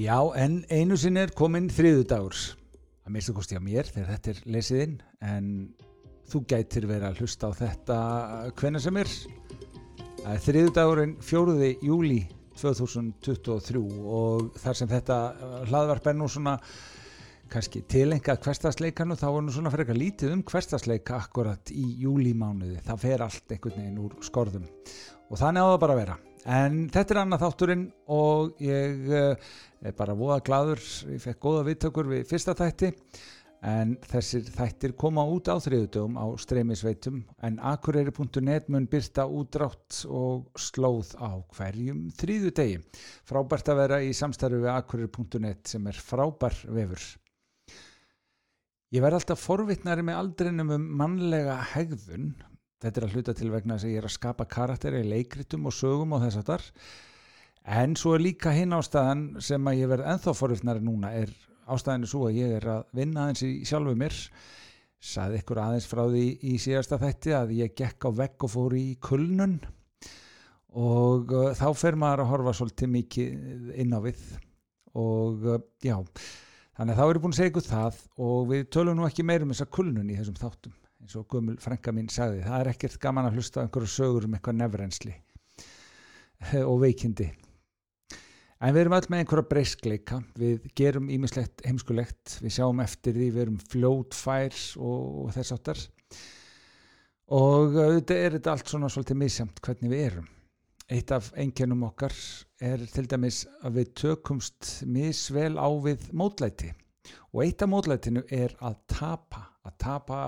Já, en einu sinni er komin þriðu dagur að mista kosti á mér þegar þetta er lesiðinn en þú gætir verið að hlusta á þetta hvenna sem er. Þriðu dagurinn fjóruði júli 2023 og þar sem þetta hlaðvarp er nú svona kannski tilenga hverstasleikanu þá er nú svona fyrir eitthvað lítið um hverstasleika akkurat í júlimánuði það fer allt einhvern veginn úr skorðum. Og þannig á það bara að vera en þetta er annað þátturinn og ég uh, er bara voða gladur ég fekk góða viðtökur við fyrsta þætti en þessir þættir koma út á þriðutöfum á streymisveitum en akureyri.net mun byrta útrátt og slóð á hverjum þriðu degi frábært að vera í samstarfi við akureyri.net sem er frábær vefur. Ég verð alltaf forvittnari með aldrinum um mannlega hegðun. Þetta er að hluta til vegna þess að ég er að skapa karakteri leikritum og sögum og þess að þar. En svo er líka hinn ástæðan sem að ég verð enþá forvittnari núna er ástæðinu svo að ég er að vinna aðeins í sjálfu mér. Saði ykkur aðeins frá því í síðasta þætti að ég gekk á vegg og fór í kulnun og uh, þá fer maður að horfa svolítið mikið inn á við og uh, já, Þannig að þá erum búin að segja ykkur það og við tölum nú ekki meirum þessa kulnun í þessum þáttum eins og Guðmul Franka mín sagði það er ekkert gaman að hlusta einhverju sögur um eitthvað nefrensli og veikindi. En við erum öll með einhverja breyskleika við gerum ímislegt heimskulegt við sjáum eftir því, við erum fljótfærs og, þess áttar og auðvitað er þetta allt svona svolítið misjamt hvernig við erum. Eitt af engjönum okkar er til dæmis að við tökumst misvel á við mótlæti. Og eitt af mótlætinu er að tapa, að tapa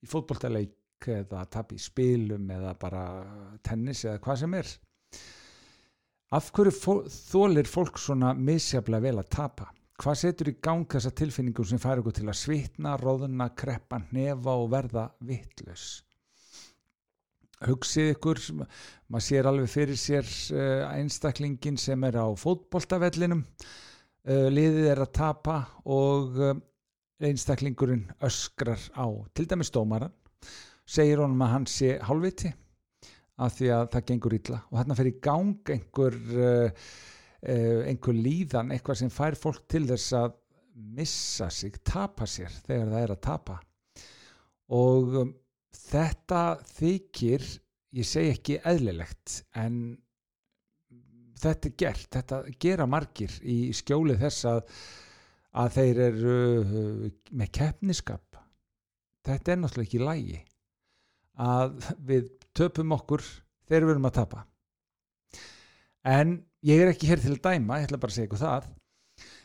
í fótbolltaleik eða að tapa í spilum eða bara tennis eða hvað sem er. Af hverju fó þólir fólk svona misjaflega vel að tapa? Hvað setur í gang þessa tilfinningum sem fær okkur til að svitna, róðuna, kreppa, nefa og verða vittlaus? hugsið ykkur, maður sér alveg fyrir sér uh, einstaklingin sem er á fótboltavellinum uh, liðið er að tapa og uh, einstaklingurinn öskrar á til dæmis dómaran segir honum að hann sé hálfviti af því að það gengur illa og þarna fer í gang einhver einhver líðan, eitthvað sem fær fólk til þess að missa sig, tapa sér þegar það er að tapa. Og um, þetta þykir ég segi ekki eðlilegt en þetta er gert þetta gera margir í skjóli þess að, að þeir eru uh, með keppniskap. Þetta er náttúrulega ekki lægi að við töpum okkur þegar við erum að tapa. En ég er ekki hér til að dæma ég ætla bara að segja ykkur það.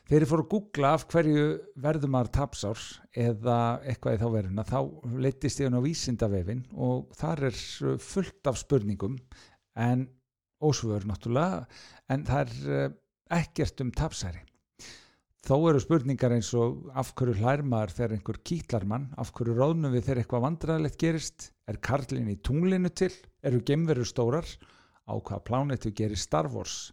Þegar ég fór að googla af hverju verður maður tapsár eða eitthvað í þá verðuna þá leytist ég hann á vísindavefin og þar er fullt af spurningum en ósvöður náttúrulega en það er eh, ekkert um tapsæri þó eru spurningar eins og af hverju hlærmaður þegar einhver kýtlar mann? Af hverju ráðnum við þegar eitthvað vandræðilegt gerist? Er karlin í tunglinu til? Eru gemveru stórar? Á hvaða plánetu gerir Star Wars?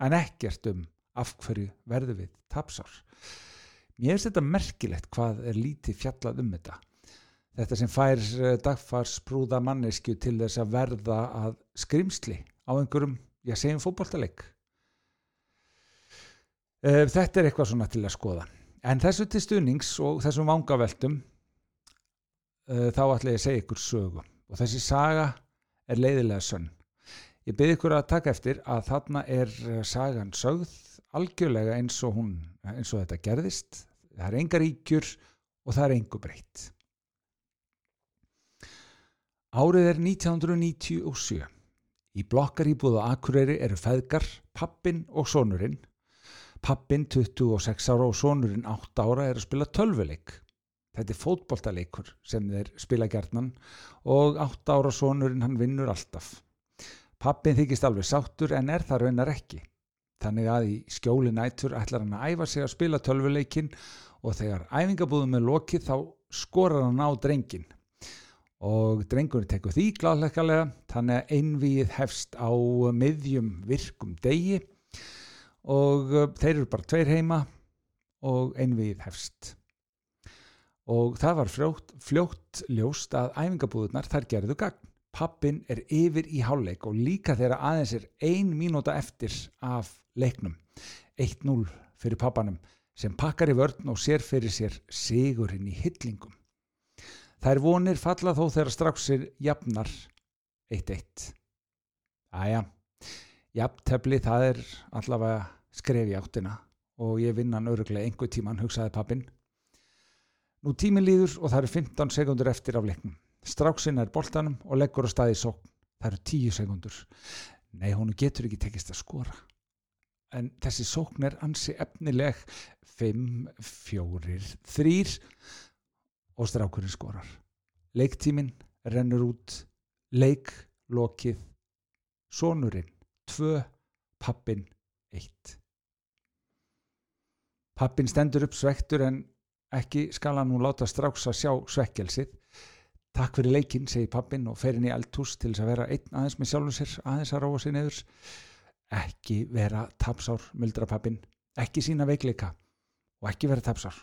En ekkert um af hverju verður við tapsár. Mér finnst þetta merkilegt hvað er lítið fjallað um þetta. Þetta sem fær eh, dagfarsprúða mannesku til þess að verða að skrimsli á einhverjum, já segjum fókbóltaleik þetta er eitthvað svona til að skoða. En þessu til stuðnings og þessum vangaveltum eh, þá ætla ég að segja ykkur sögu. Og þessi saga er leiðilega sönn. Ég byrði ykkur að taka eftir að þarna er sagan sögð algjörlega eins og hún eins og þetta gerðist. Það er engar íkjur og það er engu breytt. Árið er 1997 í blokkar íbúðu Akureyri eru feðgar, pappin og sonurinn pappin 26 ára og sonurinn 8 ára er að spila tölvuleik. Þetta er fótboltaleikur sem þeir spila gerðnan og 8 ára sonurinn hann vinnur alltaf. Pappin þykist alveg sáttur en er það raunar ekki. Þannig að í skjóli nætur ætlar hann að æfa sig að spila tölvuleikin og þegar æfingabúðum er lokið þá skorar hann á drengin og drengur tekur því gláðleikalega þannig að einvið hefst á miðjum virkum degi. og uh, þeir eru bara tveir heima og einvið hefst og það var fljótt, fljótt ljóst að æfingabúðunar þær gerðu gagn pappin er yfir í háluleik og líka þegar aðeins er ein mínúta eftir af leiknum 1-0 fyrir pappanum sem pakkar í vörn og sér fyrir sér sigurinn í hyllingum. Þær vonir falla þó þegar straxir jafnar 1-1. Æja, jafntefli það er allavega skref í áttina og ég vinna hann öruglega einhver tíman, hugsaði pappin. Nú tímin líður og það eru 15 sekundur eftir af leiknum. Stráksinn er boltanum og leggur á staði sókn. Það eru 10 sekundur. Nei, hún getur ekki tekist að skora. En þessi sókn er ansi efnileg 5, 4, 3 og strákurinn skorar. Leiktímin rennur út, leik, lokið, sonurinn, 2, pappin, 1. Pappin stendur upp svektur en ekki skal hann nú láta stráks að sjá svekkelsið. Takk fyrir leikinn, segir pappin og fer inn í eldhús til þess að vera einn aðeins með sjálfur sér, aðeins að róa sér neðurs. Ekki vera tapsár, muldra pappin, ekki sína veikleika og ekki vera tapsár.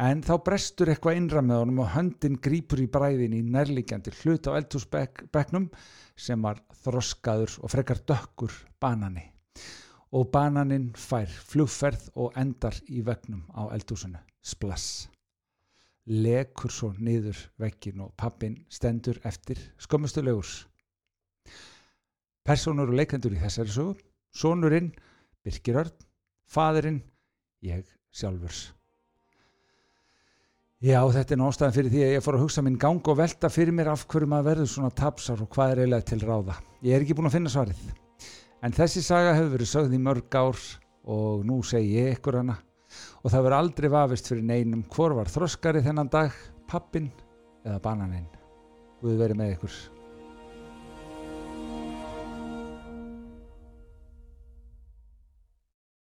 En þá brestur eitthvað innra með honum og höndin grýpur í bræðin í nærlíkjandi hlut á eldhúsbegnum sem var þroskaður og frekar dökkur banani. Og bananinn fær flugferð og endar í vegnum á eldhúsinu. Splass lekur svo niður vekkin og pappin stendur eftir skömmustulegur. Personur og leikendur í þessari sögu, sonurinn, Birkirörn, fadurinn, ég sjálfurs. Já, þetta er nástaðan fyrir því að ég fór að hugsa minn gang og velta fyrir mér af hverju maður verður svona tapsar og hvað er eiginlega til ráða. Ég er ekki búin að finna svarið. En þessi saga hefur verið sögð í mörg ár og nú segi ég ykkur hana og það verður aldrei vafist fyrir neinum hvor var þroskari þennan dag, pappin eða bananinn. Guð verið með ykkur.